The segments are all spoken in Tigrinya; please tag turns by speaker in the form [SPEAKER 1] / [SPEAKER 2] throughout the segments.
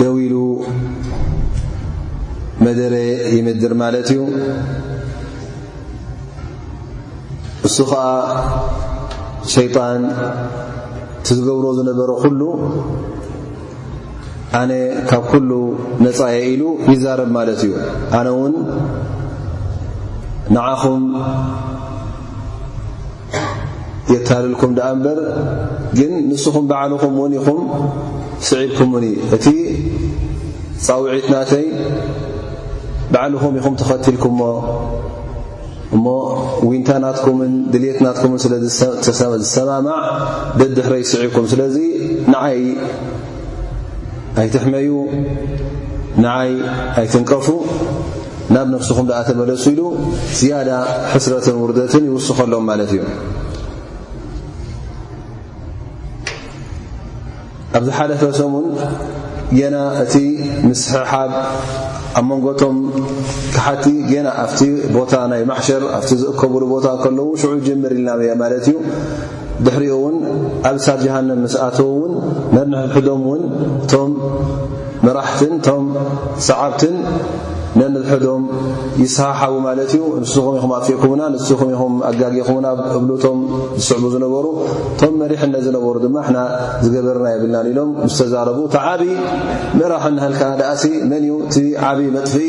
[SPEAKER 1] ደው ኢሉ መደረ ይምድር ማለት እዩ እሱ ኸኣ ሸይጣን ትዝገብሮ ዝነበረ ኩሉ ኣነ ካብ ኩሉ ነፃየ ኢሉ ይዛረብ ማለት እዩ ኣነ ውን ንዓኹም የታልልኩም ደኣ እምበር ግን ንስኹም ባዕልኹም ውን ኢኹም ስዒብኩምኒ እቲ ፃውዒት ናተይ ባዕልኹም ኢኹም ተኸትልኩሞ እሞ ዊንታ ናትኩምን ድልት ናትኩምን ስለዝሰማማዕ ደድሕረይ ስዒብኩም ስለዚ ንዓይ ኣይትሕመዩ ንዓይ ኣይትንቀፉ ናብ ነፍስኹም ደኣ ተመለሱ ኢሉ ዝያዳ ሕስረትን ውርደትን ይውስኸሎም ማለት እዩ ኣብ ዝሓለፈ ሰሙን ጌና እቲ ምስሕሓብ ኣብ መንጎቶም ክሓቲ ጌና ኣብቲ ቦታ ናይ ማሕሸር ኣብቲ ዝእከብሉ ቦታ ከለዉ ሽዑ ጀምር ኢልና ማለት እዩ ድሕሪኡ ውን ኣብ እሳት ጀሃነም ምስ ኣተዉ ውን ነንሕድሕዶም ውን እቶም መራሕትን እቶም ሰዓብትን ነንድሕዶም ይሰሓሓቡ ማለት እዩ ንስኹም ኢኹም ኣጥፊእኩምና ንስኹም ኢኹም ኣጋጊኹምና እብሉ እቶም ዝስዕቡ ዝነበሩ እቶም መሪሕነት ዝነበሩ ድማ ሕና ዝገበርና የብልናን ኢሎም ምስ ተዛረቡ እቲ ዓብዪ ምእራሕ እናሃልካ ደኣሲ መን እዩ እቲ ዓብዪ መጥፍኢ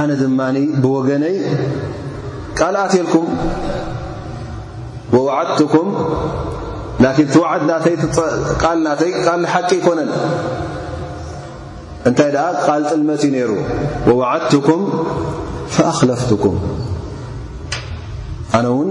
[SPEAKER 1] ኣነ ድማ ብወገነይ ቃል ኣትየልኩም ወዋዓድትኩም ላኪን ትዋዓድ ናተይ ቃል ናተይ ቃል ሓቂ ኣይኮነን እንታይ ደኣ ቃል ጥልመት እዩ ነይሩ ወዋዓድትኩም ፈኣኽለፍትኩም ኣነ እውን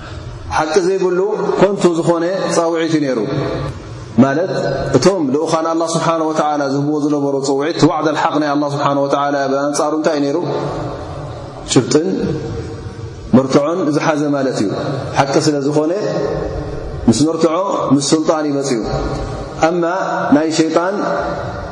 [SPEAKER 1] ሓቂ ዘይብሉ ኮንቱ ዝኾነ ጻውዒት እዩ ነይሩ ማለት እቶም ልኡኻን ኣላ ስብሓን ወተላ ዝህብዎ ዝነበሩ ፅውዒት ዋዕደ ልሓቅ ናይ ኣላ ስብሓን ወተላ ብኣንጻሩ እንታይ እዩ ነይሩ ጭብጥን መርትዖን ዝሓዘ ማለት እዩ ሓቂ ስለ ዝኾነ ምስ መርትዖ ምስ ስልጣን ይመፅ እዩ ኣማ ናይ ሸይጣን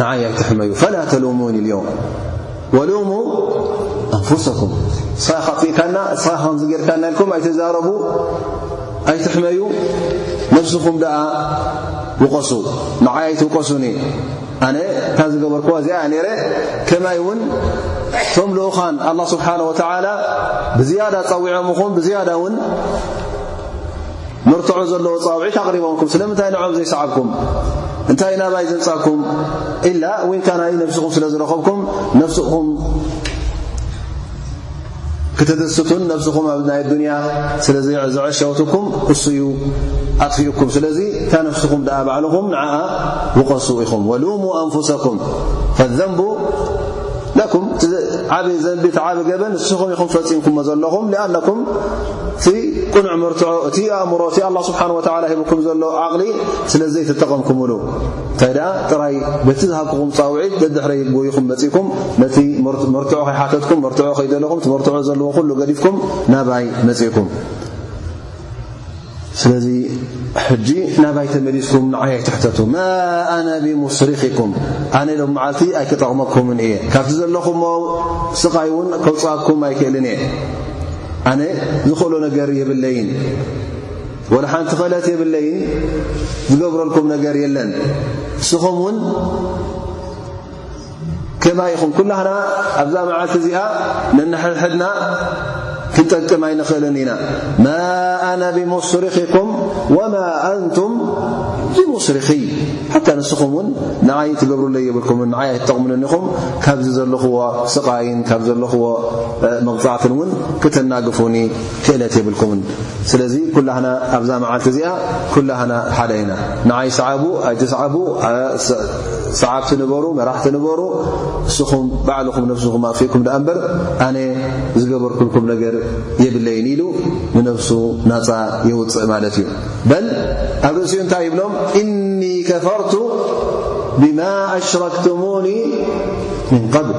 [SPEAKER 1] ንዓይ ኣይትሕመዩ ፈላ ተሉሙኒ ልዮም ወሉሙ ኣንፍሰኩም እስኻ ካጥፊእካና እስኻ ከምዚ ጌርካና ኢልኩም ኣይትዛረቡ ኣይትሕመዩ ነብስኹም ደኣ ውቐሱ ንዓይ ኣይትውቀሱኒ ኣነ እታ ዝገበርክዋ እዚኣ ነረ ከማይ እውን እቶም ልኡኻን ኣላ ስብሓን ወተዓላ ብዝያዳ ጸዊዖምኹም ብዝያዳ እውን መርትዖ ዘለዎ ፃውዒት ኣቕሪቦምኩም ስለምንታይ ንዕኦም ዘይሰዓብኩም እንታይ ናባይ ዘምፃኩም ኢላ ወንካ ናይ ነብስኹም ስለ ዝረኸብኩም ነብስኹም ክተደስቱን ነብስኹም ኣብ ናይ ኣዱንያ ስለ ዝዕሸወትኩም እሱ እዩ ኣጥፊኡኩም ስለዚ እታ ነፍስኹም ድኣ ባዕልኹም ንዓኣ ውቐሱ ኢኹም ወሉሙ ኣንፍሰኩም ፈዘንቡ ኩም ዓብ ዘንቢ ተዓቢ ገበን ንስኹም ኢኹም ፈፂምኩምዎ ዘለኹም ኣኩም እቲ ቅኑዕ መርትዖ እቲ ኣእምሮ እቲ ኣላ ስብሓን ወተላ ሂብኩም ዘሎ ዓቕሊ ስለ ዘይተጠቐምኩምሉ እንታይ ደኣ ጥራይ በቲ ዝሃብክኹም ፃውዒት ደድሕረይ ጎይኹም መፂእኩም ነቲ መርትዖ ከይሓተትኩም መርትዖ ከይደለኹም እቲ መርትዖ ዘለዎ ኩሉ ገዲፍኩም ናባይ መፂእኩም ስለዚ ሕጂ ናባይ ተመሊስኩም ንዓይ ኣይትሕተቱ ማ ኣነ ብሙስሪክኩም ኣነ ሎም መዓልቲ ኣይክጠቕመኩምን እየ ካብቲ ዘለኹሞ ስቓይ እውን ከውፅኣኩም ኣይክእልን እየ ኣነ ዝኽእሎ ነገር የብለይን ወላ ሓንቲ ኸእለት የብለይን ዝገብረልኩም ነገር የለን ንስኹም እውን ከማይ ኢኹም ኩላህና ኣብዛ መዓልቲ እዚኣ ነንሕድሕድና ክንጠቅም ኣይንኽእልን ኢና ማ ኣነ ብሙስርኽኩም ወማ ኣንቱም ብሙስርኺ ሓታ ንስኹም ውን ንዓይ ትገብሩለይ የብልኩም ንዓይ ኣይትጠቕሙንን ኢኹም ካብዚ ዘለኹዎ ስቓይን ካብ ዘለኹዎ መቕፃዕትን እውን ክተናግፉኒ ክእለት የብልኩምን ስለዚ ኩላህና ኣብዛ መዓልቲ እዚኣ ኩላህና ሓደ ኢና ንዓይ ሰዓቡ ኣይትስዓቡ ሰዓብቲ ንበሩ መራሕቲ ንበሩ ንስኹም ባዕልኹም ነብስኹም ኣጥፊእኩም ደኣ እምበር ኣነ ዝገበርኩልኩም ነገር የብለይን ኢሉ ንነብሱ ናፃ የውፅእ ማለት እዩ በል ኣብ ርእሲኡ እንታይ ይብሎም እኒ ከፈርቱ ብማ ኣሽረክትሙኒ ምን ቐብል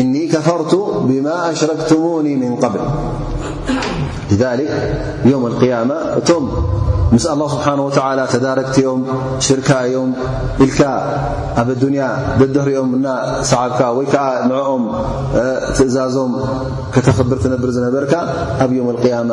[SPEAKER 1] እኒ ከፈርቱ ብማ ኣሽረክትሙኒ ምን ቐብል ذ ዮም ያማ እቶም ምስ ኣላ ስብሓን ወተላ ተዳረግቲኦም ሽርካ እዮም ኢልካ ኣብ ኣዱንያ ደድህሪኦም እና ሰዓብካ ወይ ከዓ ንዕኦም ትእዛዞም ከተኽብር ትነብር ዝነበርካ ኣብ ዮም ያማ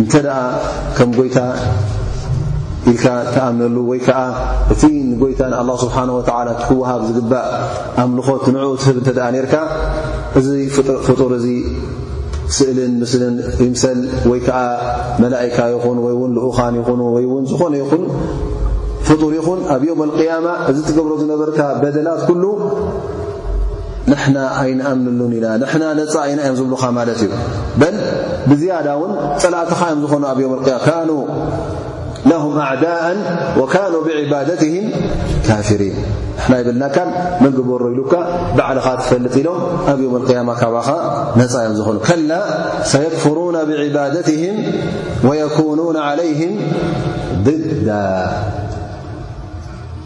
[SPEAKER 1] እንተ ደኣ ከም ጎይታ ኢልካ እትኣምነሉ ወይ ከኣ እቲ ንጎይታ ንኣላህ ስብሓን ወተዓላ እቲ ክወሃብ ዝግባእ ኣምልኾት ንዕኡ ትህብ እንተ ደኣ ኔርካ እዚ ፍጡር እዚ ስእልን ምስልን ይምሰል ወይ ከኣ መላእካ ይኹን ወይ እውን ልኡኻን ይኹኑ ወይ እውን ዝኾነ ይኹን ፍጡር ይኹን ኣብ ዮም ኣልቅያማ እዚ ትገብሮ ዝነበርካ በደላት ኩሉ ንሕና ኣይንኣምንሉን ኢና ንሕና ነፃ ኢና እዮም ዝብሉኻ ማለት እዩ በል ብዝያዳ እውን ፀላእትኻ እዮም ዝኾኑ ኣብ ዮም ቅያ ካኑ ለም ኣዕዳء ወካኑ ብዕባደትህም ካፍሪን ንሕና ይብልናካን መን ግበሮ ኢሉካ ባዕልኻ ትፈልጥ ኢሎም ኣብ ዮም ቅያማ ካባኻ ነፃ እዮም ዝኾኑ ከላ ሰየክፍሩና ብዕባደትህም ወየኩኑና ዓለይህም ድዳ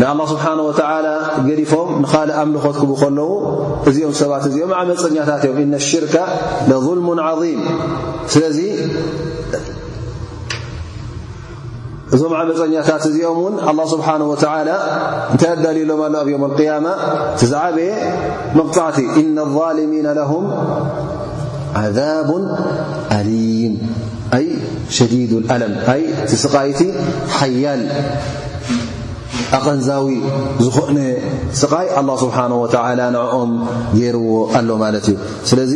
[SPEAKER 1] ንኣላህ ስብሓን ወተዓላ ገዲፎም ንኻልእ ኣምልኾት ክቡ ከለዉ እዚኦም ሰባት እዚኦም ዓመፀኛታት እዮም እነ ሽርከ ለظልሙን ዓظም ስለዚ እዞም ዓመፀኛታት እዚኦም እውን ኣላ ስብሓን ወተዓላ እንታይ ኣዳልዩሎም ኣሎ ኣብ ዮም ኣልቅያማ ትዝዓበየ መቕፃዕቲ እነ ظልሚና ለሁም ዓዛብ ኣሊም ኣይ ሸዲድ ኣለም ኣይ ትስቃይቲ ሓያል ኣቐንዛዊ ዝኾነ ስቓይ ኣላ ስብሓን ወተዓላ ንዕኦም ገይርዎ ኣሎ ማለት እዩ ስለዚ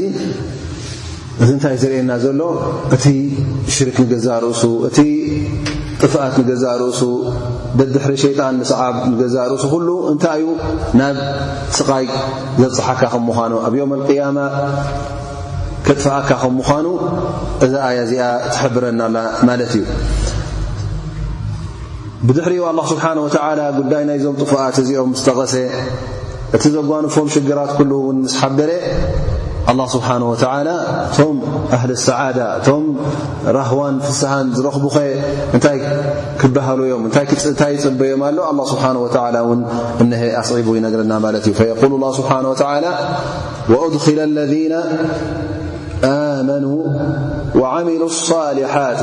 [SPEAKER 1] እዚ እንታይ ዝርእየና ዘሎ እቲ ሽርክ ንገዛእ ርእሱ እቲ ጥፍኣት ንገዛእ ርእሱ ደድሕሪ ሸይጣን ምስዓብ ንገዛእ ርእሱ ኩሉ እንታይ እዩ ናብ ስቓይ ዘብፅሓካ ከም ምዃኑ ኣብ ዮም ኣልቅያማ ከጥፍኣካ ከም ምዃኑ እዛ ኣያ እዚኣ ትሕብረናላ ማለት እዩ ብድሕሪኡ ኣላህ ስብሓን ወተዓላ ጉዳይ ናይዞም ጥፉኣት እዚኦም ምስ ጠቐሰ እቲ ዘጓንፎም ሽግራት ኩሉ እውን ምስ ሓበረ ኣላህ ስብሓን ወተዓላ እቶም ኣህሊ ሰዓዳ እቶም ራህዋን ፍስሃን ዝረኽቡኸ እንታይ ክበሃሉ እዮም እንታይ ይፅበዮም ኣሎ ኣላ ስብሓን ወተዓላ እውን እነሀ ኣስዒቡ ይነግረና ማለት እዩ ፈየቁሉ ላ ስብሓን ወተዓላ ወእድኪለ ለذነ ኣመኑ ወዓሚሉ ኣሳሊሓት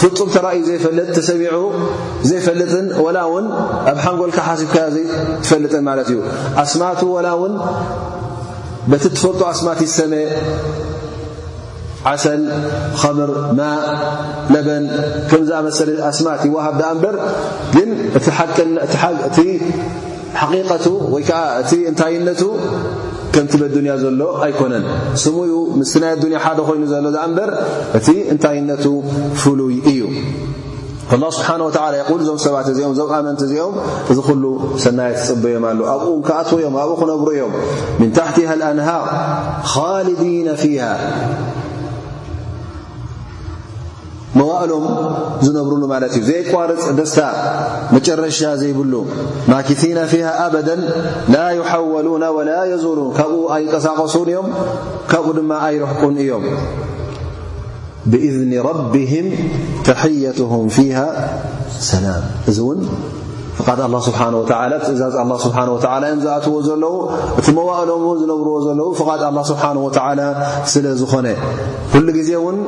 [SPEAKER 1] ፍጹም ተራእዩ ዘይፈልጥ ተሰሚዑ ዘይፈልጥን ወላ ውን ኣብ ሓንጎልካ ሓሲብካዮ ዘይትፈልጥን ማለት እዩ ኣስማቱ ወላ ውን በቲ እትፈልጡ ኣስማት ይሰመ ዓሰል ኸምር ማ ለበን ከምዝኣመሰለ ኣስማት ይወሃብ ድኣ እምበር ግን እቲ ሓቂቀቱ ወይ ከዓ እቲ እንታይነቱ ከምቲ በዱንያ ዘሎ ኣይኮነን ስሙ ዩ ምስቲ ናይ ኣዱንያ ሓደ ኮይኑ ዘሎ ዳኣ እምበር እቲ እንታይነቱ ፍሉይ እዩ ኣላ ስብሓን ወተላ የቁል እዞም ሰባት እዚኦም እዞም ኣመንቲ እዚኦም እዚ ኩሉ ሰናየ ትፅበዮም ኣሉ ኣብኡ ከኣትወ እዮም ኣብኡ ክነብሩ እዮም ምን ታሕቲ ሃ ኣንሃር ኻልዲነ ፊሃ መዋእሎም ዝነብሩሉ ማለት እዩ ዘይቋርፅ ደስታ መጨረሻ ዘይብሉ ማኪቲና ፊሃ ኣበደን ላ ይሓወሉና ወላ የዙሉን ካብኡ ኣይንቀሳቀሱን እዮም ካብኡ ድማ ኣይረሕቁን እዮም ብእዝኒ ረቢህም ተሕየትሁም ፊሃ ሰላም እዚ እውን ፍቓድ ኣላ ስብሓን ወተዓላ ትእዛዝ ኣላ ስብሓን ወተዓላ እዮም ዝኣትዎ ዘለዉ እቲ መዋእሎም እውን ዝነብርዎ ዘለዉ ፍቓድ ኣላ ስብሓን ወተዓላ ስለ ዝኾነ ኩሉ ግዜ እውን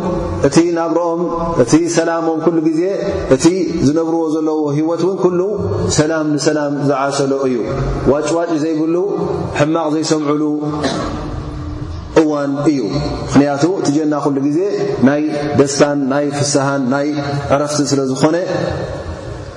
[SPEAKER 1] እቲ ናብርኦም እቲ ሰላሞም ኩሉ ግዜ እቲ ዝነብርዎ ዘለዎ ህይወት እውን ኩሉ ሰላም ንሰላም ዝዓሰሎ እዩ ዋጭዋጭ ዘይብሉ ሕማቕ ዘይሰምዑሉ እዋን እዩ ምኽንያቱ እቲ ጀና ኩሉ ግዜ ናይ ደስታን ናይ ፍስሃን ናይ ዕረፍትን ስለ ዝኾነ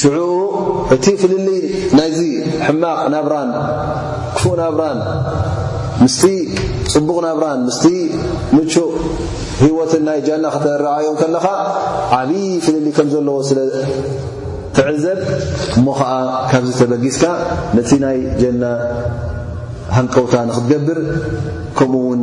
[SPEAKER 1] ሽዑ እቲ ፍልልይ ናይዚ ሕማቕ ናብራን ክፉእ ናብራን ምስቲ ጽቡቕ ናብራን ምስቲ ምቹእ ህይወትን ናይ ጃና ከተረኣዮ ከለኻ ዓብዪ ፍልልይ ከም ዘለዎ ስለ ትዕዘብ እሞ ኸኣ ካብዚ ተበጊስካ ነቲ ናይ ጀና ሃንቀውታ ንክትገብር ከምኡ ውን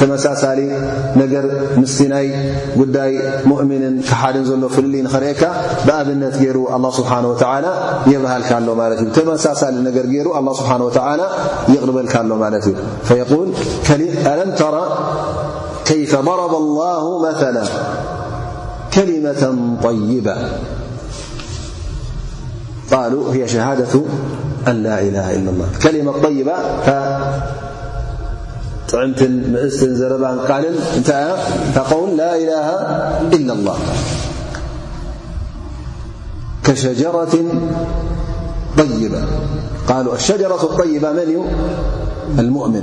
[SPEAKER 1] ተመሳሳሊ ነገር ምስቲ ናይ ጉዳይ ሙእሚንን ክሓድን ዘሎ ፍልልይ ንኸርእየካ ብኣብነት ገይሩ ኣላ ስብሓን ወተዓላ የብርሃልካ ኣሎ ማለት እዩ ተመሳሳሊ ነገር ገይሩ ኣላ ስብሓን ወተዓላ ይቕርበልካ ኣሎ ማለት እዩ ፈየቁል ኣለም ተራ ከይፈ ضረበ ላሁ መላ ከሊመة طይባ لهي شهادة أن لا له إلا اللهكلمة طيبة ل لا له إلا الله كشجرة طيبة قالالشجرة الطيبة من المؤمن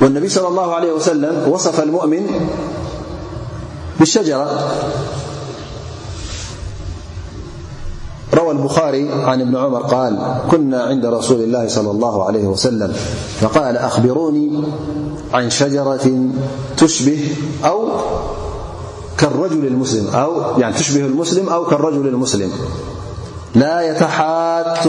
[SPEAKER 1] وانب صلى الله عليه وسلم صف المؤمن بالشجرة روى البخاري عن بن عمر ال كنا عند رسول الله صلى الله عليه وسلم فقال أخبروني عن شجرة تشبهأ شبه المسلمأو كالرجل المسلم لا يتحات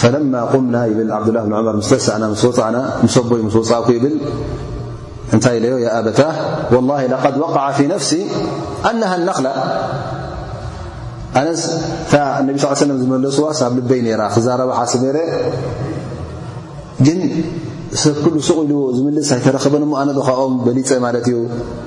[SPEAKER 1] ፈለማ ቁምና ይብል ዓብዱላ ብን ዑመር ምስ ተሳእና ምስ ወፃእና ምስ ኣቦይ ምስ ወፃእኩ ይብል እንታይ ኢለዮ የኣበታ ወላ ለቀድ ወቃዓ ፊ ነፍሲ ኣነሃ ነክላ ኣነስ እታ እነቢ ስ ሰለም ዝመለስዋስ ኣብ ልበይ ነይራ ክዛረባ ሓስብ ነረ ግን ሰብ ኩሉ ሱቕ ኢሉ ዝምልስ ኣይተረኽበን እሞ ኣነ ዶ ኻኦም በሊፀ ማለት እዩ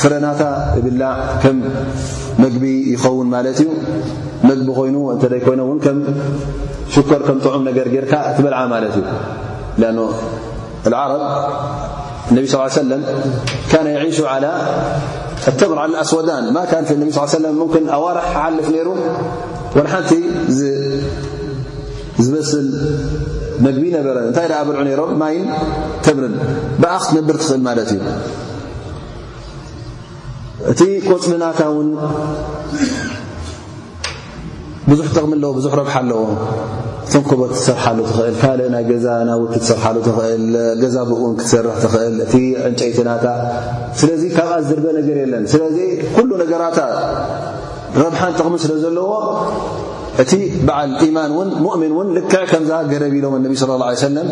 [SPEAKER 1] ፍረናታ ይብላዕ ከም መግቢ ይኸውን ማለት እዩ መግቢ ኮይኑ እንተ ዘይኮይነ እውን ከም ሽኮር ከም ጥዑም ነገር ጌርካ እትበልዓ ማለት እዩ ኣ ዓረብ ነቢ ስ ሰለም ካነ ይዒሹ ዓላ ኣተምር ዓላ ኣስወዳን ማ ካ ነቢ ስ ሰለም ምክን ኣዋርሕ ክሓልፍ ነይሩ ወን ሓንቲ ዝበስል መግቢ ነበረ እንታይ ደኣ ብልዑ ነይሮም ማይን ተምርን ብኣ ክትነብር ትኽእል ማለት እዩ እቲ ቆፅሊ ናታ ውን ብዙሕ ጥቕሚ ኣለዎ ብዙሕ ረብሓ ኣለዎ እቶም ኮቦት ትሰርሓሉ ትኽእል ካልእ ናይ ገዛ ናውቲ ትሰርሓሉ ትኽእል ገዛ ብኡ ክትሰርሕ ትኽእል እቲ ዕንጨይቲ ናታ ስለዚ ካብኣ ዝድርበ ነገር የለን ስለዚ ኩሉ ነገራታ ረብሓን ጥቕሚ ስለ ዘለዎ እቲ በዓል ኢማን ን ሙእምን እውን ልክዕ ከምዛ ገረብ ኢሎም ነቢ ስለ ላ ሰለም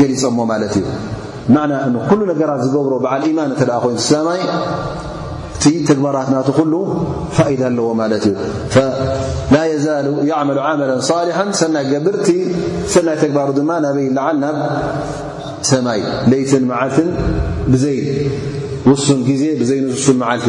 [SPEAKER 1] ገሊፆሞ ማለት እዩ ብማዕና እን ኩሉ ነገራት ዝገብሮ በዓል ኢማን እተ ደኣ ኮይኑ ሰማይ እቲ ተግባራት ናቱ ኩሉ ፋኢዳ ኣለዎ ማለት እዩ ፈላ የዛሉ ያዕመሉ ዓመላ ሳሊሓ ሰናይ ገብር እቲ ሰናይ ተግባሩ ድማ ናበይ ይለዓል ናብ ሰማይ ለይትን መዓልትን ብዘይ ውሱን ግዜ ብዘይ ንስሱን መዓልቲ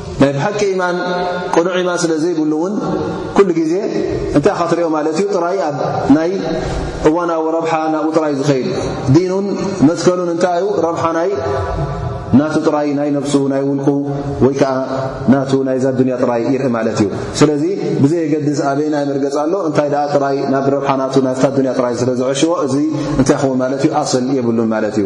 [SPEAKER 1] ናይ ብሓቂ ኢማን ቅኑዕ ኢማን ስለ ዘይብሉ እውን ኩሉ ግዜ እንታይ ካትሪኦ ማለት እዩ ጥራይ ኣብ ናይ እዋናዊ ረብሓ ናብኡ ጥራይ ዝኸይድ ዲኑን መትከሉን እንታይ እዩ ረብሓ ናይ ናቱ ጥራይ ናይ ነብሱ ናይ ውልቁ ወይ ከዓ ናቱ ናይዛ ኣዱንያ ጥራይ ይርኢ ማለት እዩ ስለዚ ብዘየገድስ ኣበይ ናይ መርገፅ ኣሎ እንታይ ደኣ ጥራይ ናብ ረብሓ ናቱ ናፍታ ኣዱንያ ጥራይ ስለ ዝዐሽዎ እዚ እንታይ ኸውን ማለት እዩ ኣስል የብሉን ማለት እዩ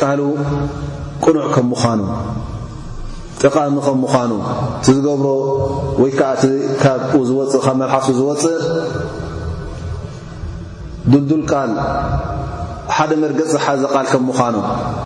[SPEAKER 1] ቃሉ ቅኑዕ ከም ምዃኑ ጠቓሚ ከም ምዃኑ እቲ ዝገብሮ ወይ ከዓ እቲ ካብኡ ዝወፅእ ካብ መልሓሱ ዝወፅእ ድልዱል ቃል ሓደ መርገፅ ዝሓዘ ቃል ከም ምዃኑ